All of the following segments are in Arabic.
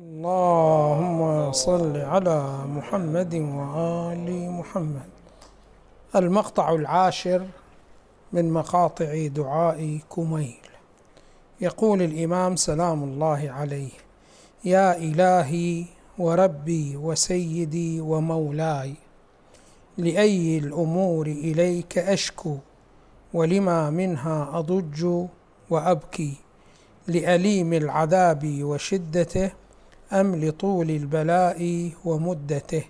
اللهم صل على محمد وآل محمد. المقطع العاشر من مقاطع دعاء كميل. يقول الإمام سلام الله عليه يا إلهي وربي وسيدي ومولاي لأي الأمور إليك أشكو ولما منها أضج وأبكي لأليم العذاب وشدته أم لطول البلاء ومدته؟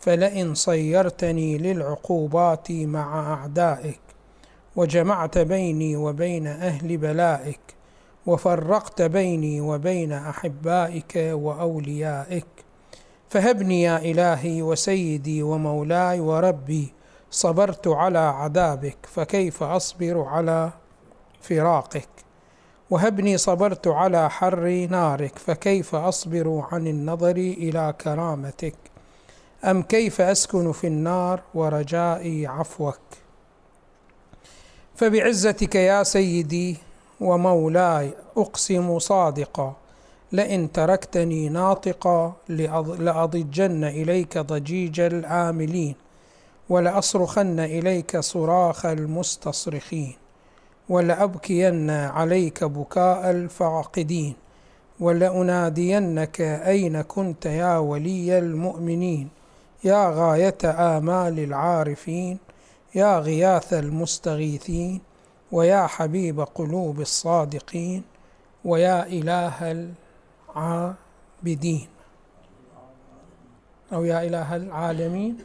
فلئن صيرتني للعقوبات مع أعدائك وجمعت بيني وبين أهل بلائك وفرقت بيني وبين أحبائك وأوليائك. فهبني يا إلهي وسيدي ومولاي وربي صبرت على عذابك فكيف أصبر على فراقك؟ وهبني صبرت على حر نارك فكيف أصبر عن النظر إلى كرامتك؟ أم كيف أسكن في النار ورجائي عفوك؟ فبعزتك يا سيدي ومولاي أقسم صادقا لئن تركتني ناطقا لأضجن إليك ضجيج العاملين ولأصرخن إليك صراخ المستصرخين. ولأبكين عليك بكاء الفاقدين ولأنادينك أين كنت يا ولي المؤمنين يا غاية آمال العارفين يا غياث المستغيثين ويا حبيب قلوب الصادقين ويا إله العابدين. أو يا إله العالمين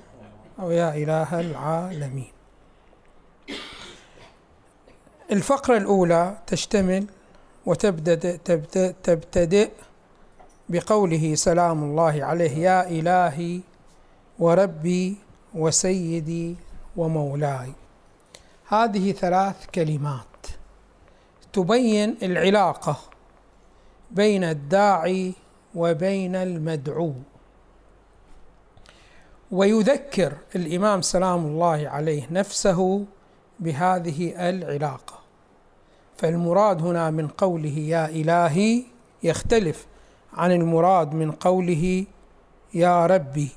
أو يا إله العالمين. الفقرة الأولى تشتمل وتبدأ تبدأ, تبتدئ بقوله سلام الله عليه يا إلهي وربي وسيدي ومولاي. هذه ثلاث كلمات. تبين العلاقة بين الداعي وبين المدعو. ويذكر الإمام سلام الله عليه نفسه بهذه العلاقة. فالمراد هنا من قوله يا إلهي يختلف عن المراد من قوله يا ربي.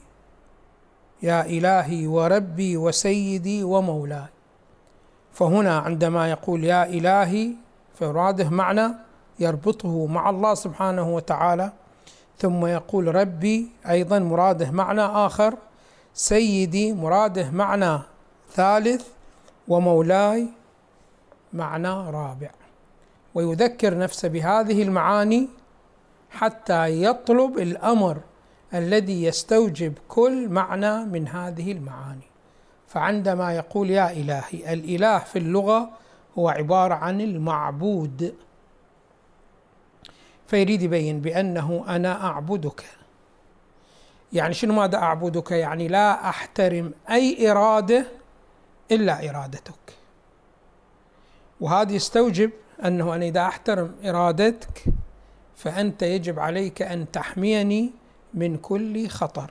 يا إلهي وربي وسيدي ومولاي. فهنا عندما يقول يا إلهي فمراده معنى يربطه مع الله سبحانه وتعالى. ثم يقول ربي أيضا مراده معنى آخر. سيدي مراده معنى ثالث. ومولاي معنى رابع. ويذكر نفسه بهذه المعاني حتى يطلب الأمر الذي يستوجب كل معنى من هذه المعاني. فعندما يقول يا إلهي الإله في اللغة هو عبارة عن المعبود. فيريد يبين بأنه أنا أعبدك. يعني شنو ماذا أعبدك؟ يعني لا أحترم أي إرادة إلا إرادتك. وهذا يستوجب أنه أنا إذا أحترم إرادتك فأنت يجب عليك أن تحميني من كل خطر.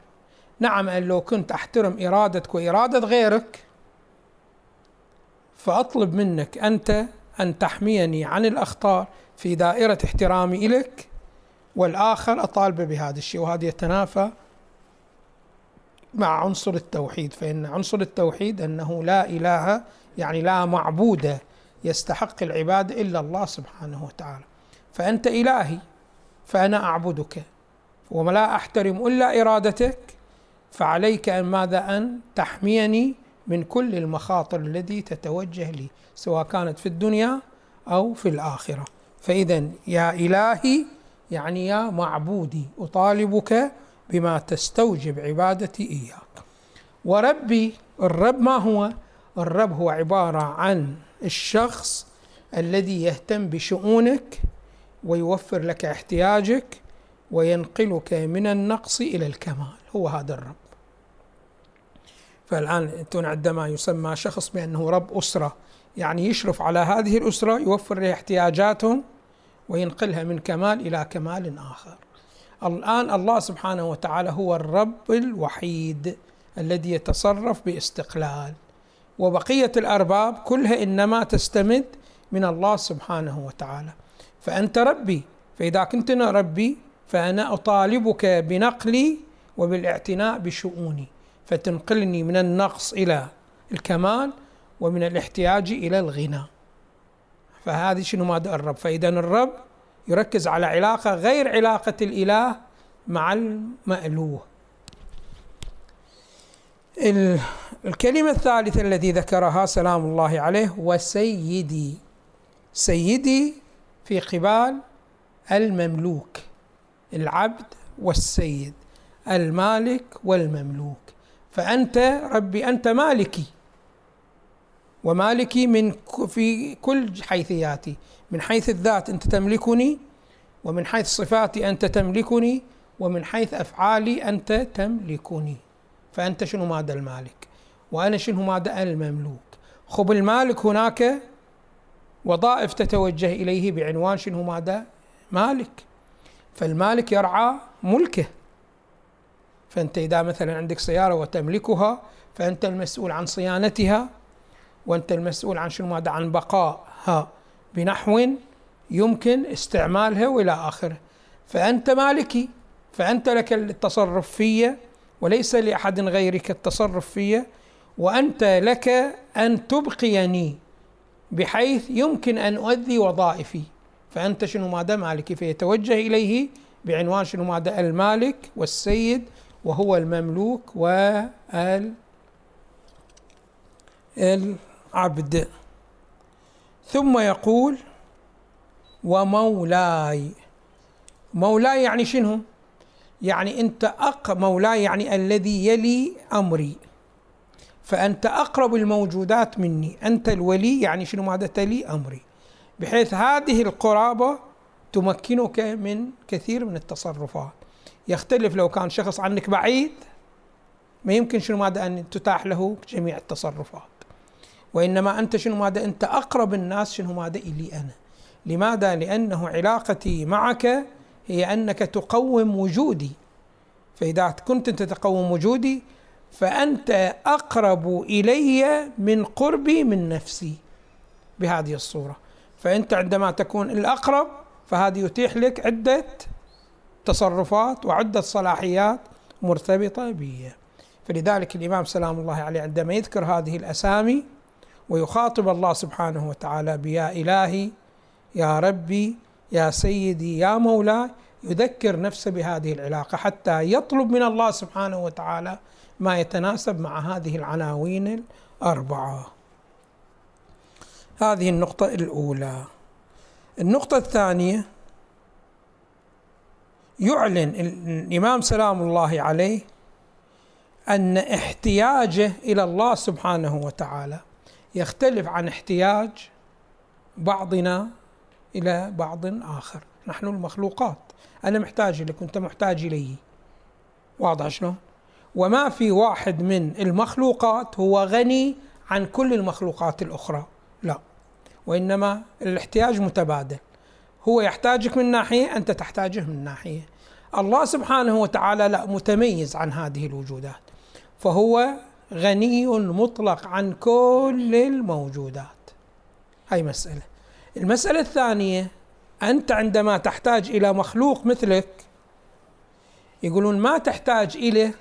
نعم أن لو كنت أحترم إرادتك وإرادة غيرك فأطلب منك أنت أن تحميني عن الأخطار في دائرة احترامي لك والآخر أطالبه بهذا الشيء وهذا يتنافى مع عنصر التوحيد فإن عنصر التوحيد أنه لا إله يعني لا معبود يستحق العبادة إلا الله سبحانه وتعالى. فأنت إلهي فأنا أعبدك وما لا أحترم إلا إرادتك فعليك أن ماذا؟ أن تحميني من كل المخاطر التي تتوجه لي سواء كانت في الدنيا أو في الآخرة. فإذا يا إلهي يعني يا معبودي أطالبك بما تستوجب عبادتي إياك. وربي الرب ما هو؟ الرب هو عبارة عن الشخص الذي يهتم بشؤونك ويوفر لك احتياجك وينقلك من النقص إلى الكمال. هو هذا الرب. فالآن أنتم عندما يسمى شخص بأنه رب أسرة يعني يشرف على هذه الأسرة يوفر لها احتياجاتهم وينقلها من كمال إلى كمال آخر. الآن الله سبحانه وتعالى هو الرب الوحيد الذي يتصرف باستقلال. وبقية الأرباب كلها إنما تستمد من الله سبحانه وتعالى. فأنت ربي فإذا كنت أنا ربي فأنا أطالبك بنقلي وبالاعتناء بشؤوني. فتنقلني من النقص إلى الكمال ومن الاحتياج إلى الغنى. فهذه شنو مادة الرب؟ فإذا الرب يركز على علاقة غير علاقة الإله مع المألوه. الكلمة الثالثة التي ذكرها سلام الله عليه وسيدي سيدي في قبال المملوك العبد والسيد المالك والمملوك. فأنت ربي أنت مالكي. ومالكي من في كل حيثياتي. من حيث الذات أنت تملكني ومن حيث صفاتي أنت تملكني ومن حيث أفعالي أنت تملكني. فأنت شنو ماذا المالك؟ وأنا شنو ماذا المملوك؟ خب المالك هناك وظائف تتوجه إليه بعنوان شنو ماذا مالك. فالمالك يرعى ملكه. فأنت إذا مثلا عندك سيارة وتملكها فأنت المسؤول عن صيانتها وأنت المسؤول عن شنو ماذا؟ عن بقائها بنحو يمكن استعمالها والى آخره. فأنت مالكي فأنت لك التصرف فيه وليس لأحد غيرك التصرف فيه وأنت لك أن تبقيني بحيث يمكن أن اؤدي وظائفي. فأنت شنو ماذا؟ مالكي. فيتوجه إليه بعنوان شنو ماذا؟ المالك والسيد وهو المملوك وال العبد ثم يقول ومولاي. مولاي يعني شنو؟ يعني أنت أق مولاي يعني الذي يلي أمري. فأنت أقرب الموجودات مني. أنت الولي يعني شنو هذا تلي أمري. بحيث هذه القرابة تمكنك من كثير من التصرفات. يختلف لو كان شخص عنك بعيد ما يمكن شنو ماذا؟ أن تتاح له جميع التصرفات. وإنما أنت شنو ماذا؟ أنت أقرب الناس شنو ماذا؟ إلي أنا. لماذا؟ لأنه علاقتي معك هي أنك تقوم وجودي. فإذا كنت أنت تقوم وجودي فأنت أقرب إلي من قربي من نفسي بهذه الصورة. فأنت عندما تكون الأقرب فهذه يتيح لك عدة تصرفات وعدة صلاحيات مرتبطة بي. فلذلك الإمام سلام الله عليه عندما يذكر هذه الأسامي ويخاطب الله سبحانه وتعالى بيا إلهي يا ربي يا سيدي يا مولاي يذكر نفسه بهذه العلاقة حتى يطلب من الله سبحانه وتعالى ما يتناسب مع هذه العناوين الأربعة. هذه النقطة الأولى. النقطة الثانية يعلن الإمام سلام الله عليه أن احتياجه إلى الله سبحانه وتعالى يختلف عن احتياج بعضنا إلى بعض آخر. نحن المخلوقات. أنا محتاج لك وانت محتاج إلي. واضح شلون؟ وما في واحد من المخلوقات هو غني عن كل المخلوقات الأخرى. لا. وإنما الاحتياج متبادل. هو يحتاجك من ناحية أنت تحتاجه من ناحية. الله سبحانه وتعالى لا متميز عن هذه الوجودات. فهو غني مطلق عن كل الموجودات. هاي مسألة. المسألة الثانية أنت عندما تحتاج إلى مخلوق مثلك يقولون ما تحتاج إليه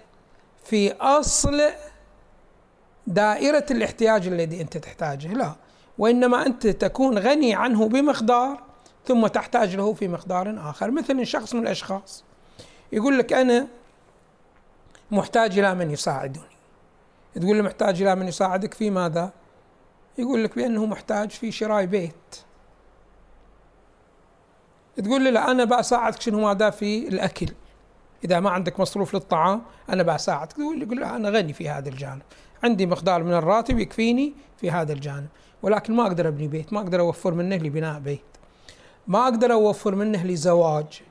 في أصل دائرة الاحتياج الذي أنت تحتاجه. لا وإنما أنت تكون غني عنه بمقدار ثم تحتاج له في مقدار آخر. مثل شخص من الأشخاص يقول لك أنا محتاج إلى من يساعدني. تقول له محتاج إلى من يساعدك في ماذا؟ يقول لك بأنه محتاج في شراء بيت. تقول لي لا أنا بساعدك شنو ماذا في الأكل. إذا ما عندك مصروف للطعام أنا بساعدك يقول أنا غني في هذا الجانب. عندي مقدار من الراتب يكفيني في هذا الجانب. ولكن ما أقدر أبني بيت ما أقدر أوفر منه لبناء بيت. ما أقدر أوفر منه لزواج.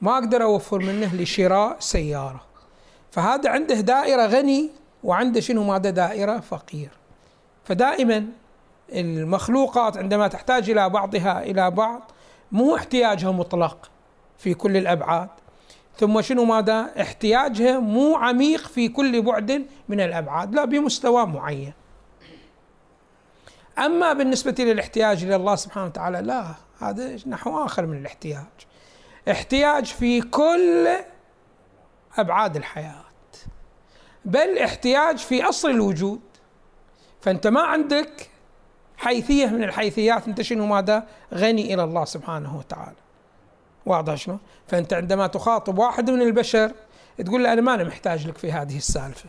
ما أقدر أوفر منه لشراء سيارة. فهذا عنده دائرة غني وعنده شنو ماذا دائرة فقير. فدائما المخلوقات عندما تحتاج إلى بعضها إلى بعض مو احتياجها مطلق في كل الأبعاد. ثم شنو ماذا احتياجها مو عميق في كل بعد من الأبعاد لا بمستوى معين. أما بالنسبة للاحتياج إلى الله سبحانه وتعالى لا هذا نحو آخر من الاحتياج. احتياج في كل أبعاد الحياة. بل احتياج في أصل الوجود. فأنت ما عندك حيثية من الحيثيات أنت شنو ماذا؟ غني إلى الله سبحانه وتعالى. واضح شنو؟ فأنت عندما تخاطب واحد من البشر تقول له أنا ما أنا محتاج لك في هذه السالفة.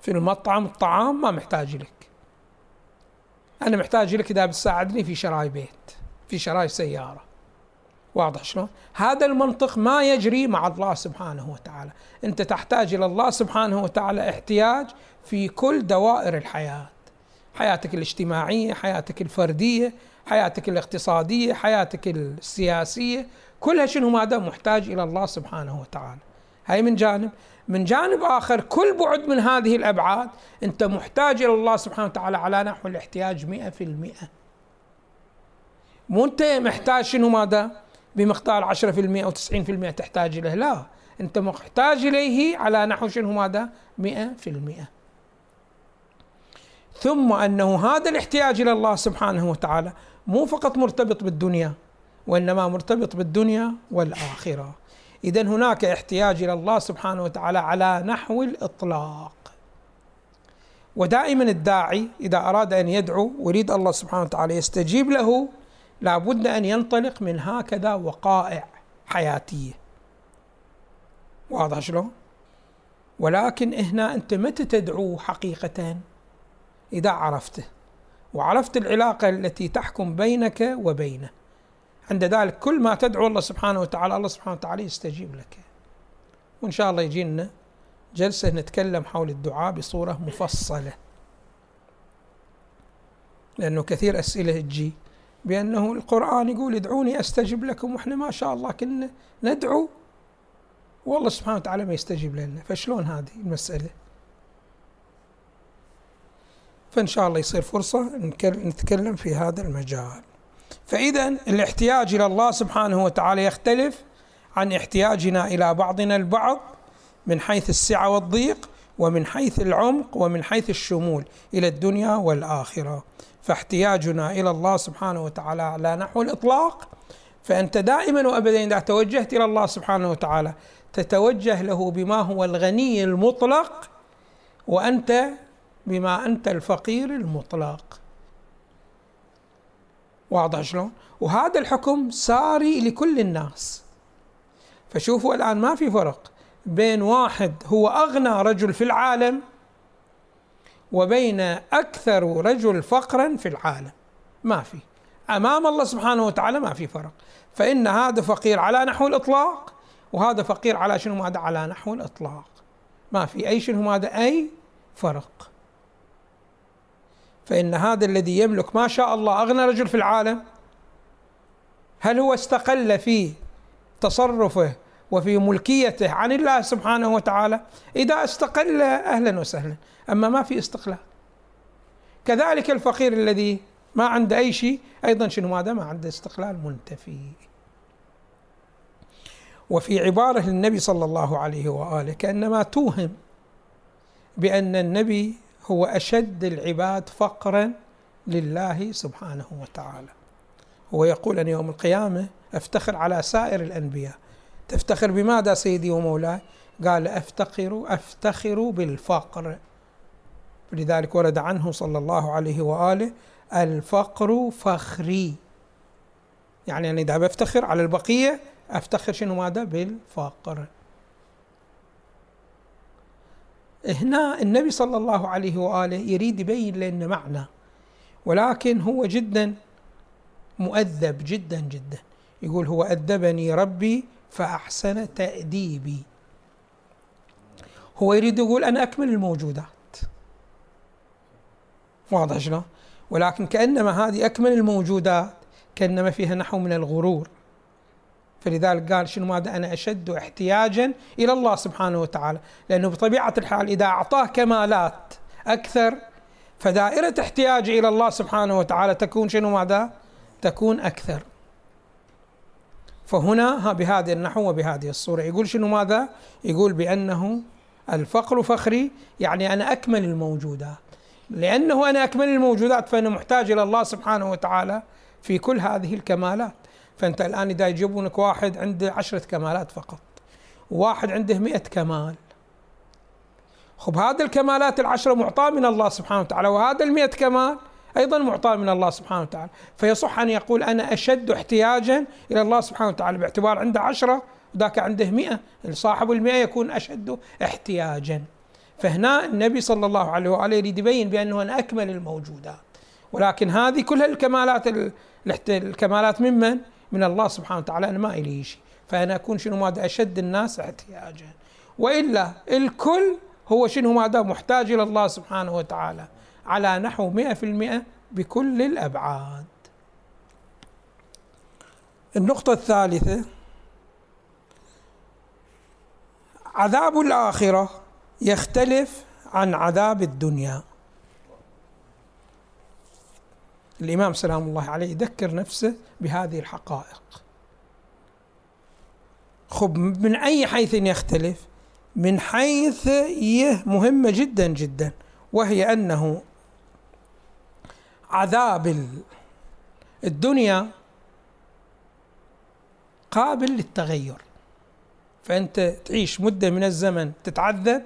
في المطعم الطعام ما محتاج لك. أنا محتاج لك إذا بتساعدني في شراي بيت في شراي سيارة. واضح شلون؟ هذا المنطق ما يجري مع الله سبحانه وتعالى، انت تحتاج إلى الله سبحانه وتعالى احتياج في كل دوائر الحياة. حياتك الاجتماعية، حياتك الفردية، حياتك الاقتصادية، حياتك السياسية، كلها شنو ماذا محتاج إلى الله سبحانه وتعالى. هاي من جانب، من جانب آخر كل بعد من هذه الأبعاد أنت محتاج إلى الله سبحانه وتعالى على نحو الاحتياج 100%. مو أنت محتاج شنو ماذا؟ بمقدار 10% أو 90% تحتاج إليه. لا أنت محتاج إليه على نحو شنو ماذا؟ 100% ثم أنه هذا الاحتياج إلى الله سبحانه وتعالى مو فقط مرتبط بالدنيا وإنما مرتبط بالدنيا والآخرة. إذا هناك احتياج إلى الله سبحانه وتعالى على نحو الإطلاق. ودائما الداعي إذا أراد أن يدعو ويريد الله سبحانه وتعالى يستجيب له لابد أن ينطلق من هكذا وقائع حياتية. واضح شلون؟ ولكن هنا أنت متى تدعو حقيقه؟ إذا عرفته. وعرفت العلاقة التي تحكم بينك وبينه. عند ذلك كل ما تدعو الله سبحانه وتعالى الله سبحانه وتعالى يستجيب لك. وإن شاء الله يجينا جلسة نتكلم حول الدعاء بصورة مفصلة. لأنه كثير أسئلة تجي. بأنه القرآن يقول ادعوني أستجب لكم وإحنا ما شاء الله كنا ندعو. والله سبحانه وتعالى ما يستجيب لنا. فشلون هذه المسألة؟ فإن شاء الله يصير فرصة نتكلم في هذا المجال. فإذا الاحتياج إلى الله سبحانه وتعالى يختلف عن احتياجنا إلى بعضنا البعض من حيث السعة والضيق ومن حيث العمق ومن حيث الشمول إلى الدنيا والآخرة. فاحتياجنا إلى الله سبحانه وتعالى. على نحو الإطلاق فأنت دائما وابدا إذا توجهت إلى الله سبحانه وتعالى تتوجه له بما هو الغني المطلق وأنت بما أنت الفقير المطلق. واضح شلون؟ وهذا الحكم ساري لكل الناس. فشوفوا الآن ما في فرق بين واحد هو أغنى رجل في العالم وبين أكثر رجل فقرا في العالم. ما في. أمام الله سبحانه وتعالى ما في فرق. فإن هذا فقير على نحو الإطلاق وهذا فقير على شنو ماذا؟ على نحو الإطلاق. ما في أي شنو ماذا؟ أي فرق. فإن هذا الذي يملك ما شاء الله أغنى رجل في العالم هل هو استقل في تصرفه وفي ملكيته عن الله سبحانه وتعالى إذا استقل أهلا وسهلا. أما ما في استقلال. كذلك الفقير الذي ما عنده أي شيء أيضا شنو ماذا ما عنده استقلال منتفي. وفي عبارة للنبي صلى الله عليه وآله كأنما توهم بأن النبي هو أشد العباد فقرا لله سبحانه وتعالى. هو يقول أن يوم القيامة أفتخر على سائر الأنبياء. تفتخر بماذا سيدي ومولاي؟ قال أفتخر أفتخر بالفقر. لذلك ورد عنه صلى الله عليه وآله الفقر فخري. يعني أنا إذا بفتخر على البقية أفتخر شنو ماذا؟ بالفقر. هنا النبي صلى الله عليه وآله يريد يبين لنا معنى ولكن هو جدا مؤدب جدا جدا. يقول هو أدبني ربي فأحسن تأديبي. هو يريد يقول أنا أكمل الموجودات. واضح شلون؟ ولكن كأنما هذه أكمل الموجودات كأنما فيها نحو من الغرور. فلذلك قال شنو ماذا أنا أشد احتياجا إلى الله سبحانه وتعالى. لأنه بطبيعة الحال إذا أعطاه كمالات أكثر فدائرة احتياج إلى الله سبحانه وتعالى تكون شنو ماذا؟ تكون أكثر. فهنا بهذه النحو وبهذه الصورة. يقول شنو ماذا؟ يقول بأنه الفقر فخري يعني أنا أكمل الموجودات. لأنه أنا أكمل الموجودات فأنا محتاج إلى الله سبحانه وتعالى في كل هذه الكمالات. فأنت الآن إذا يجيبونك واحد عنده عشرة كمالات فقط وواحد عنده مئة كمال. خب هذا الكمالات العشرة معطاة من الله سبحانه وتعالى وهذا المئة كمال أيضا معطاة من الله سبحانه وتعالى. فيصح أن يقول أنا أشد احتياجا إلى الله سبحانه وتعالى باعتبار عنده عشرة وذاك عنده مئة. صاحب المئة يكون أشد احتياجا. فهنا النبي صلى الله عليه وآله يريد يبين بأنه أنا أكمل الموجودات. ولكن هذه كلها الكمالات الكمالات ممن؟ من الله سبحانه وتعالى. أنا ما إلي شيء. فأنا أكون شنو ماذا؟ أشد الناس احتياجا. وإلا الكل هو شنو ماذا؟ محتاج إلى الله سبحانه وتعالى. على نحو مئة في المئة بكل الأبعاد. النقطة الثالثة عذاب الآخرة يختلف عن عذاب الدنيا. الإمام سلام الله عليه يذكر نفسه بهذه الحقائق. خب من أي حيث يختلف؟ من حيث مهمة جدا جدا وهي أنه عذاب الدنيا قابل للتغير. فأنت تعيش مدة من الزمن تتعذب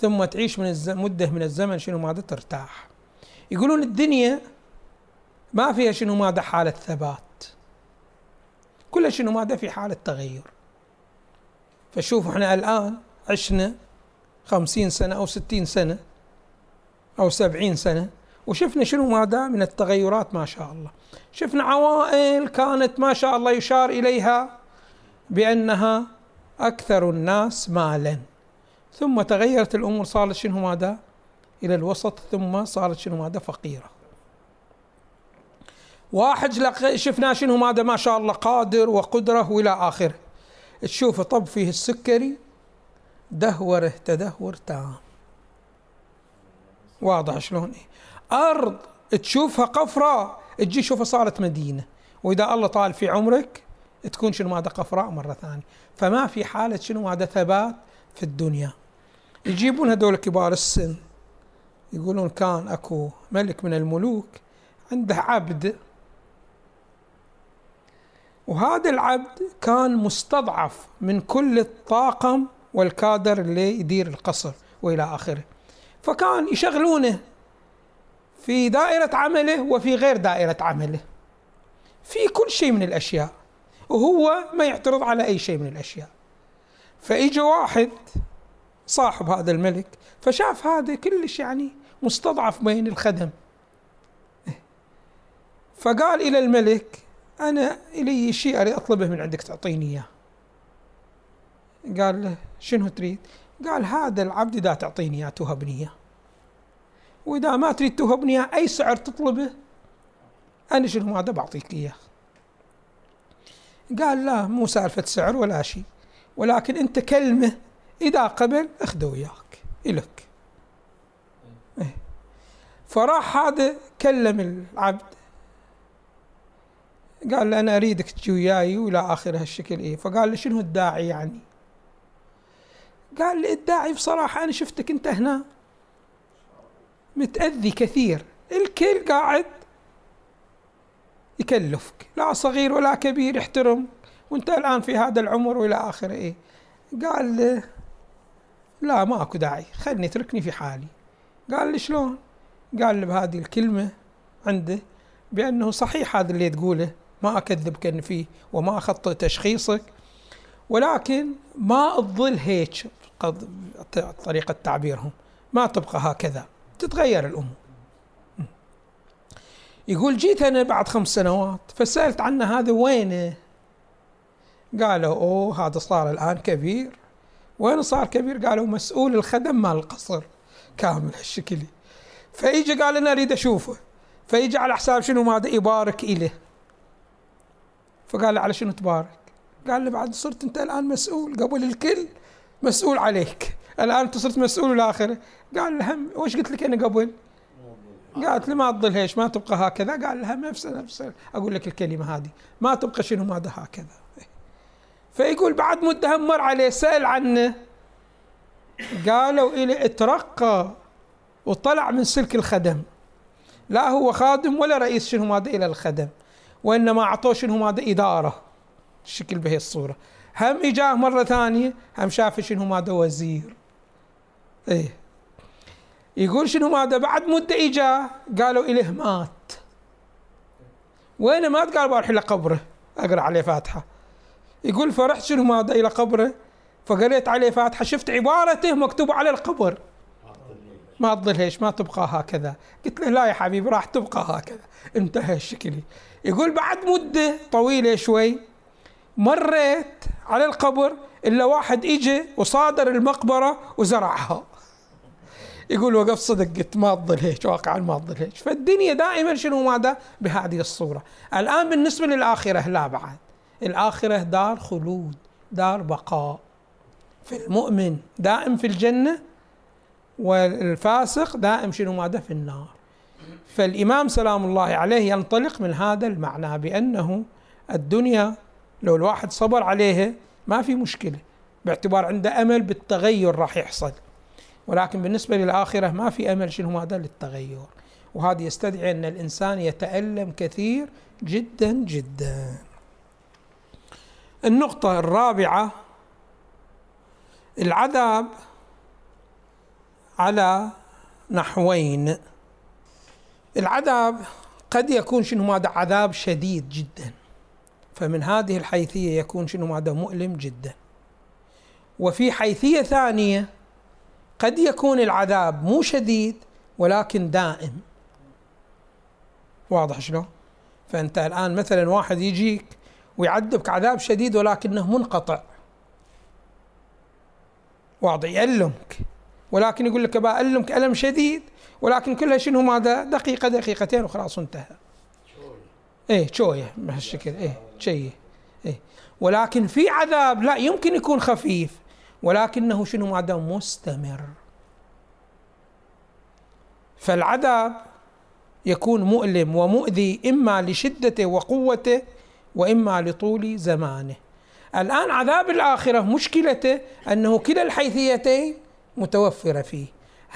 ثم تعيش من مدة من الزمن شنو ماذا؟ ترتاح. يقولون الدنيا ما فيها شنو ماذا؟ حالة ثبات. كلها شنو ماذا؟ في حالة تغير. فشوفوا إحنا الآن عشنا خمسين سنة أو ستين سنة أو سبعين سنة وشفنا شنو ماذا؟ من التغيرات ما شاء الله. شفنا عوائل كانت ما شاء الله يشار إليها بأنها أكثر الناس مالا. ثم تغيرت الأمور صارت شنو ماذا؟ إلى الوسط ثم صارت شنو ماذا؟ فقيرة. واحد شفنا شنو ماذا؟ ما شاء الله قادر وقدرة وإلى آخره. تشوف طب فيه السكري دهوره تدهور تام. واضح شلون؟ أرض تشوفها قفراء تجي تشوفها صارت مدينة. وإذا الله طال في عمرك تكون شنو ماذا قفراء مرة ثانية. فما في حالة شنو ماذا ثبات في الدنيا. يجيبون هذول كبار السن يقولون كان أكو ملك من الملوك عنده عبد. وهذا العبد كان مستضعف من كل الطاقم والكادر اللي يدير القصر وإلى آخره. فكان يشغلونه. في دائرة عمله وفي غير دائرة عمله. في كل شيء من الأشياء. وهو ما يعترض على أي شيء من الأشياء. فاجى واحد صاحب هذا الملك فشاف هذا كلش يعني مستضعف بين الخدم. فقال إلى الملك أنا إلي شيء أريد أطلبه من عندك تعطيني إياه. قال له شنو تريد؟ قال هذا العبد اذا تعطيني إياه توهبني إياه. وإذا ما تريد توهبني اياه أي سعر تطلبه أنا شنو هذا بعطيك إياه. قال لا مو سالفة سعر ولا شيء ولكن أنت كلمة إذا قبل أخذه وياك إلك. إيه. فراح هذا كلم العبد. قال له أنا أريدك تجي وياي وإلى آخر هالشكل. إيه. فقال له شنو الداعي يعني؟ قال لي الداعي بصراحة أنا شفتك أنت هنا. متأذي كثير. الكل قاعد يكلفك. لا صغير ولا كبير احترم. وانت الآن في هذا العمر وإلى آخره. إيه. قال لا ماكو داعي. خلني اتركني في حالي. قال لي شلون؟ قال له بهذه الكلمة عنده بأنه صحيح هذا اللي تقوله. ما أكذبك فيه وما أخطئ تشخيصك. ولكن ما تظل هيك. طريقة تعبيرهم. ما تبقى هكذا. تتغير الأمور. يقول جيت أنا بعد خمس سنوات فسألت عنه هذا وينه؟ قالوا أوه هذا صار الآن كبير. وين صار كبير؟ قالوا مسؤول الخدم مال القصر. كامل هالشكل. فيجي قال أنا أريد أشوفه. فيجي على حساب شنو ماذا يبارك إليه فقال له على شنو تبارك؟ قال له بعد صرت أنت الآن مسؤول قبل الكل مسؤول عليك. الآن أنت صرت مسؤول والآخرة قال له هم وش قلت لك أنا قبل؟ قالت لي ما تظل هيش ما تبقى هكذا. قال لها نفس نفس أقول لك الكلمة هذه ما تبقى شنو ماذا هكذا. فيقول بعد مدة مر عليه سأل عنه. قالوا إلي اترقى وطلع من سلك الخدم. لا هو خادم ولا رئيس شنو ماذا إلى الخدم وإنما أعطوه شنو ماذا إدارة. الشكل بهي الصورة. هم إجاه مرة ثانية هم شاف شنو ماذا وزير. إيه. يقول شنو ماذا بعد؟ مدة إجاه قالوا إليه مات. وين مات؟ قال بروح إلى قبره. أقرأ عليه فاتحة. يقول فرحت شنو ماذا إلى قبره؟ فقريت عليه فاتحة. شفت عبارته مكتوبة على القبر. ما تظلهش ما تبقى هكذا. قلت له لا يا حبيبي راح تبقى هكذا. انتهى الشكل. يقول بعد مدة طويلة شوي مريت على القبر إلا واحد إجي وصادر المقبرة وزرعها. يقول وقف صدق قلت ما تظل هيك واقعا ما تظل هيك. فالدنيا دائما شنو ماذا؟ بهذه الصورة. الآن بالنسبة للآخرة لا بعد. الآخرة دار خلود دار بقاء. فالمؤمن دائم في الجنة والفاسق دائم شنو ماذا؟ في النار. فالإمام سلام الله عليه ينطلق من هذا المعنى بأنه الدنيا لو الواحد صبر عليها ما في مشكلة باعتبار عنده أمل بالتغير راح يحصل. ولكن بالنسبة للآخرة ما في أمل شنو هذا للتغير وهذا يستدعي أن الإنسان يتألم كثير جدا جدا. النقطة الرابعة العذاب على نحوين. العذاب قد يكون شنو هذا عذاب شديد جدا. فمن هذه الحيثية يكون شنو هذا مؤلم جدا. وفي حيثية ثانية قد يكون العذاب مو شديد ولكن دائم. واضح شلون؟ فأنت الآن مثلا واحد يجيك ويعذبك عذاب شديد ولكنه منقطع. واضح يألمك. ولكن يقول لك بألمك ألم شديد ولكن كلها شنو؟ ماذا؟ دقيقة دقيقتين وخلاص انتهى. إيه شوية بهالشكل إيه شيء. إيه. ولكن في عذاب لا يمكن يكون خفيف. ولكنه شنو ماذا مستمر. فالعذاب يكون مؤلم ومؤذي إما لشدته وقوته وإما لطول زمانه. الآن عذاب الآخرة مشكلته أنه كلا الحيثيتين متوفرة فيه.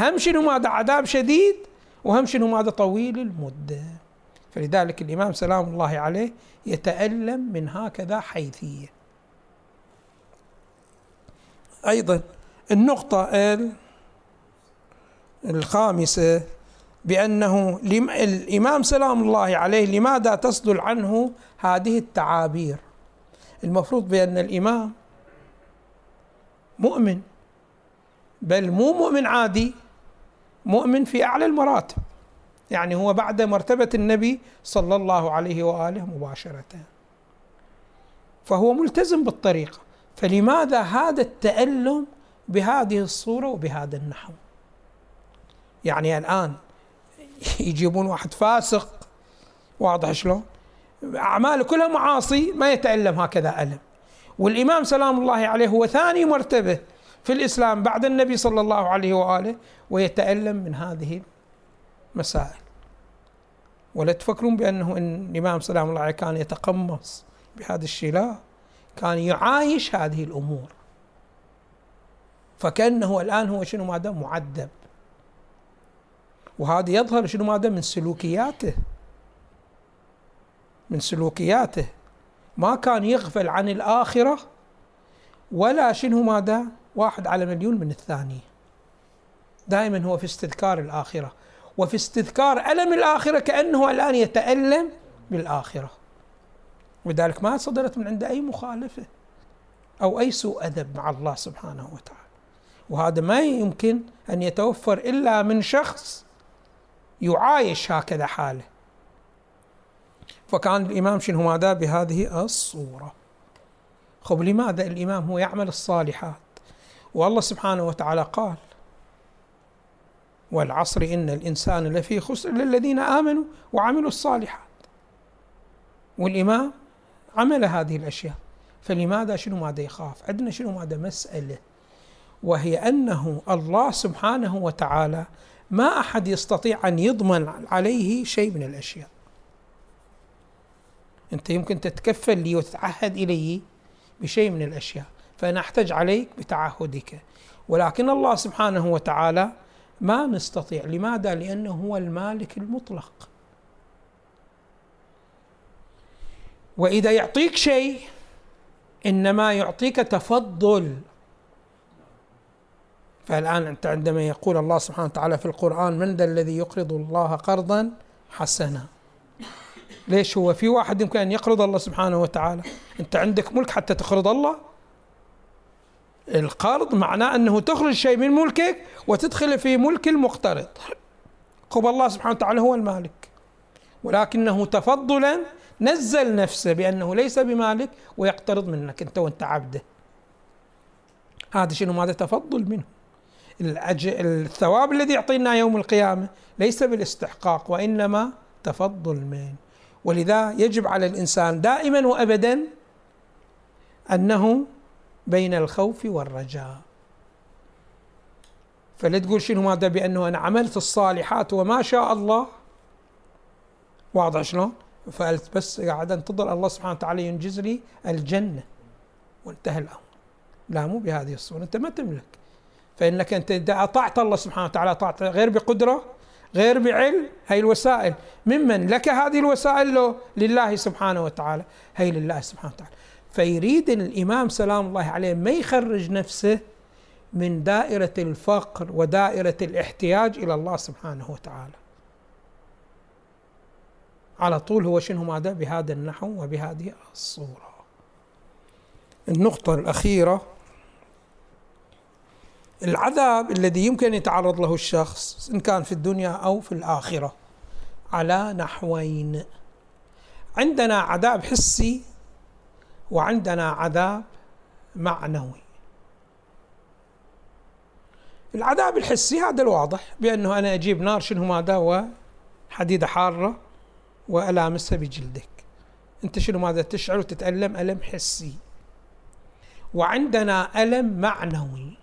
هم شنو ماذا عذاب شديد وهم شنو ماذا طويل المدة. فلذلك الإمام سلام الله عليه يتألم من هكذا حيثية. أيضا. النقطة الخامسة بأنه الإمام سلام الله عليه لماذا تصدر عنه هذه التعابير؟ المفروض بأن الإمام مؤمن بل مو مؤمن عادي مؤمن في أعلى المراتب. يعني هو بعد مرتبة النبي صلى الله عليه وآله مباشرة. فهو ملتزم بالطريقة. فلماذا هذا التألم بهذه الصورة وبهذا النحو؟ يعني الآن يجيبون واحد فاسق واضح شلون؟ أعماله كلها معاصي ما يتألم هكذا ألم. والإمام سلام الله عليه هو ثاني مرتبة في الإسلام بعد النبي صلى الله عليه وآله ويتألم من هذه المسائل. ولا تفكرون بأنه إن الإمام سلام الله عليه كان يتقمص بهذا الشيء لا كان يعايش هذه الأمور. فكأنه الآن هو شنو ماذا معذب. وهذا يظهر شنو ماذا من سلوكياته. من سلوكياته. ما كان يغفل عن الآخرة ولا شنو ماذا واحد على مليون من الثاني. دائما هو في استذكار الآخرة. وفي استذكار ألم الآخرة كأنه الآن يتألم بالآخرة. ولذلك ما صدرت من عنده أي مخالفة أو أي سوء أدب مع الله سبحانه وتعالى. وهذا ما يمكن أن يتوفر إلا من شخص يعايش هكذا حاله. فكان الإمام شنو ماذا بهذه الصورة؟ خب لماذا الإمام هو يعمل الصالحات؟ والله سبحانه وتعالى قال والعصر إن الإنسان لفي خسر للذين آمنوا وعملوا الصالحات. والإمام عمل هذه الأشياء. فلماذا شنو ماذا يخاف؟ عندنا شنو ماذا مسألة؟ وهي أنه الله سبحانه وتعالى ما أحد يستطيع أن يضمن عليه شيء من الأشياء. أنت يمكن تتكفل لي وتتعهد إلي بشيء من الأشياء. فأنا أحتج عليك بتعهدك. ولكن الله سبحانه وتعالى ما نستطيع. لماذا؟ لأنه هو المالك المطلق. وإذا يعطيك شيء إنما يعطيك تفضل. فالآن أنت عندما يقول الله سبحانه وتعالى في القرآن من ذا الذي يقرض الله قرضا حسنا. ليش هو؟ في واحد يمكن أن يقرض الله سبحانه وتعالى. أنت عندك ملك حتى تقرض الله. القرض معناه أنه تخرج شيء من ملكك وتدخل في ملك المقترض. قب الله سبحانه وتعالى هو المالك. ولكنه تفضلا نزل نفسه بأنه ليس بمالك ويقترض منك أنت وأنت عبده. هذا شنو؟ ماذا تفضل منه؟ الثواب الذي يعطينا يوم القيامة ليس بالاستحقاق وإنما تفضل منه. ولذا يجب على الإنسان دائما وابدا أنه بين الخوف والرجاء. فلا تقول شنو؟ ماذا؟ بأنه أنا عملت الصالحات وما شاء الله. واضح شلون؟ فقلت بس قاعد انتظر الله سبحانه وتعالى ينجز لي الجنة. وانتهى الأمر. لا مو بهذه الصورة. أنت ما تملك. فإنك أنت إذا أطعت الله سبحانه وتعالى أطعت غير بقدرة غير بعلم هي الوسائل. ممن لك هذه الوسائل له لله سبحانه وتعالى. هي لله سبحانه وتعالى. فيريد الإمام سلام الله عليه ما يخرج نفسه من دائرة الفقر ودائرة الاحتياج إلى الله سبحانه وتعالى. على طول هو شنو ماذا بهذا النحو وبهذه الصورة. النقطة الأخيرة العذاب الذي يمكن يتعرض له الشخص إن كان في الدنيا أو في الآخرة على نحوين. عندنا عذاب حسي وعندنا عذاب معنوي. العذاب الحسي هذا الواضح بأنه أنا أجيب نار شنو ماذا وحديدة حارة. وألامسها بجلدك. أنت شنو ماذا تشعر وتتألم؟ ألم حسي. وعندنا ألم معنوي.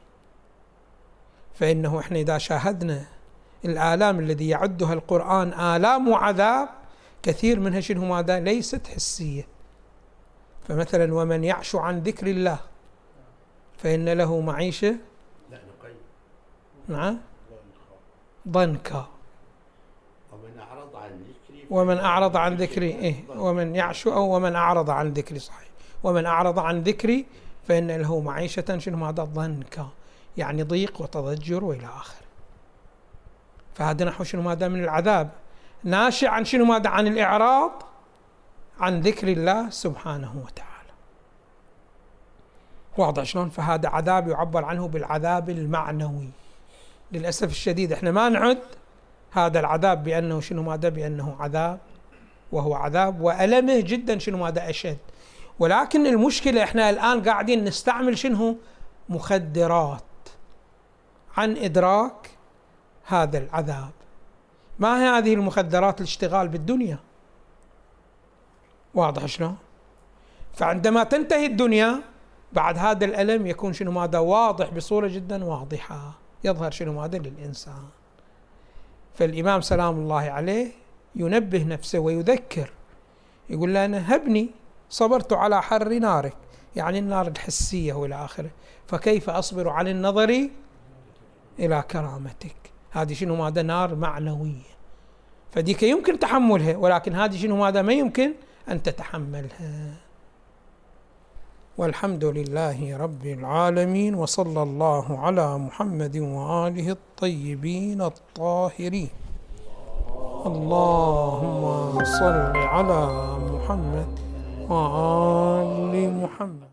فإنه إحنا إذا شاهدنا الآلام الذي يعدها القرآن آلام وعذاب كثير منها شنو ماذا؟ ليست حسية. فمثلا ومن يعش عن ذكر الله فإن له معيشة؟ نعم. ضنكا ومن أعرض عن ذكري ومن أعرض عن ذكري إيه ومن يعش أو ومن أعرض عن ذكري صحيح. ومن أعرض عن ذكري فإن له معيشة شنو ماذا؟ ضنكا يعني ضيق وتضجر وإلى آخره. فهذا نحو شنو ماذا؟ من العذاب. ناشئ عن شنو ماذا؟ عن الإعراض عن ذكر الله سبحانه وتعالى. واضح شلون؟ فهذا عذاب يعبر عنه بالعذاب المعنوي. للأسف الشديد إحنا ما نعد هذا العذاب بأنه شنو ماذا؟ بأنه عذاب وهو عذاب وألمه جدا شنو ماذا؟ أشد. ولكن المشكلة إحنا الآن قاعدين نستعمل شنو؟ مخدرات عن إدراك هذا العذاب. ما هي هذه المخدرات الاشتغال بالدنيا؟ واضح شلون؟ فعندما تنتهي الدنيا بعد هذا الألم يكون شنو ماذا؟ واضح بصورة جدا واضحة. يظهر شنو ماذا؟ للإنسان. فالإمام سلام الله عليه ينبه نفسه ويذكر. يقول له أنا هبني صبرت على حر نارك يعني النار الحسية وإلى آخره. فكيف أصبر عن النظر إلى كرامتك؟ هذه شنو ماذا؟ نار معنوية. فديك يمكن تحملها ولكن هذه شنو ماذا؟ ما يمكن أن تتحملها. والحمد لله رب العالمين وصلى الله على محمد وآله الطيبين الطاهرين. اللهم صل على محمد وآل محمد.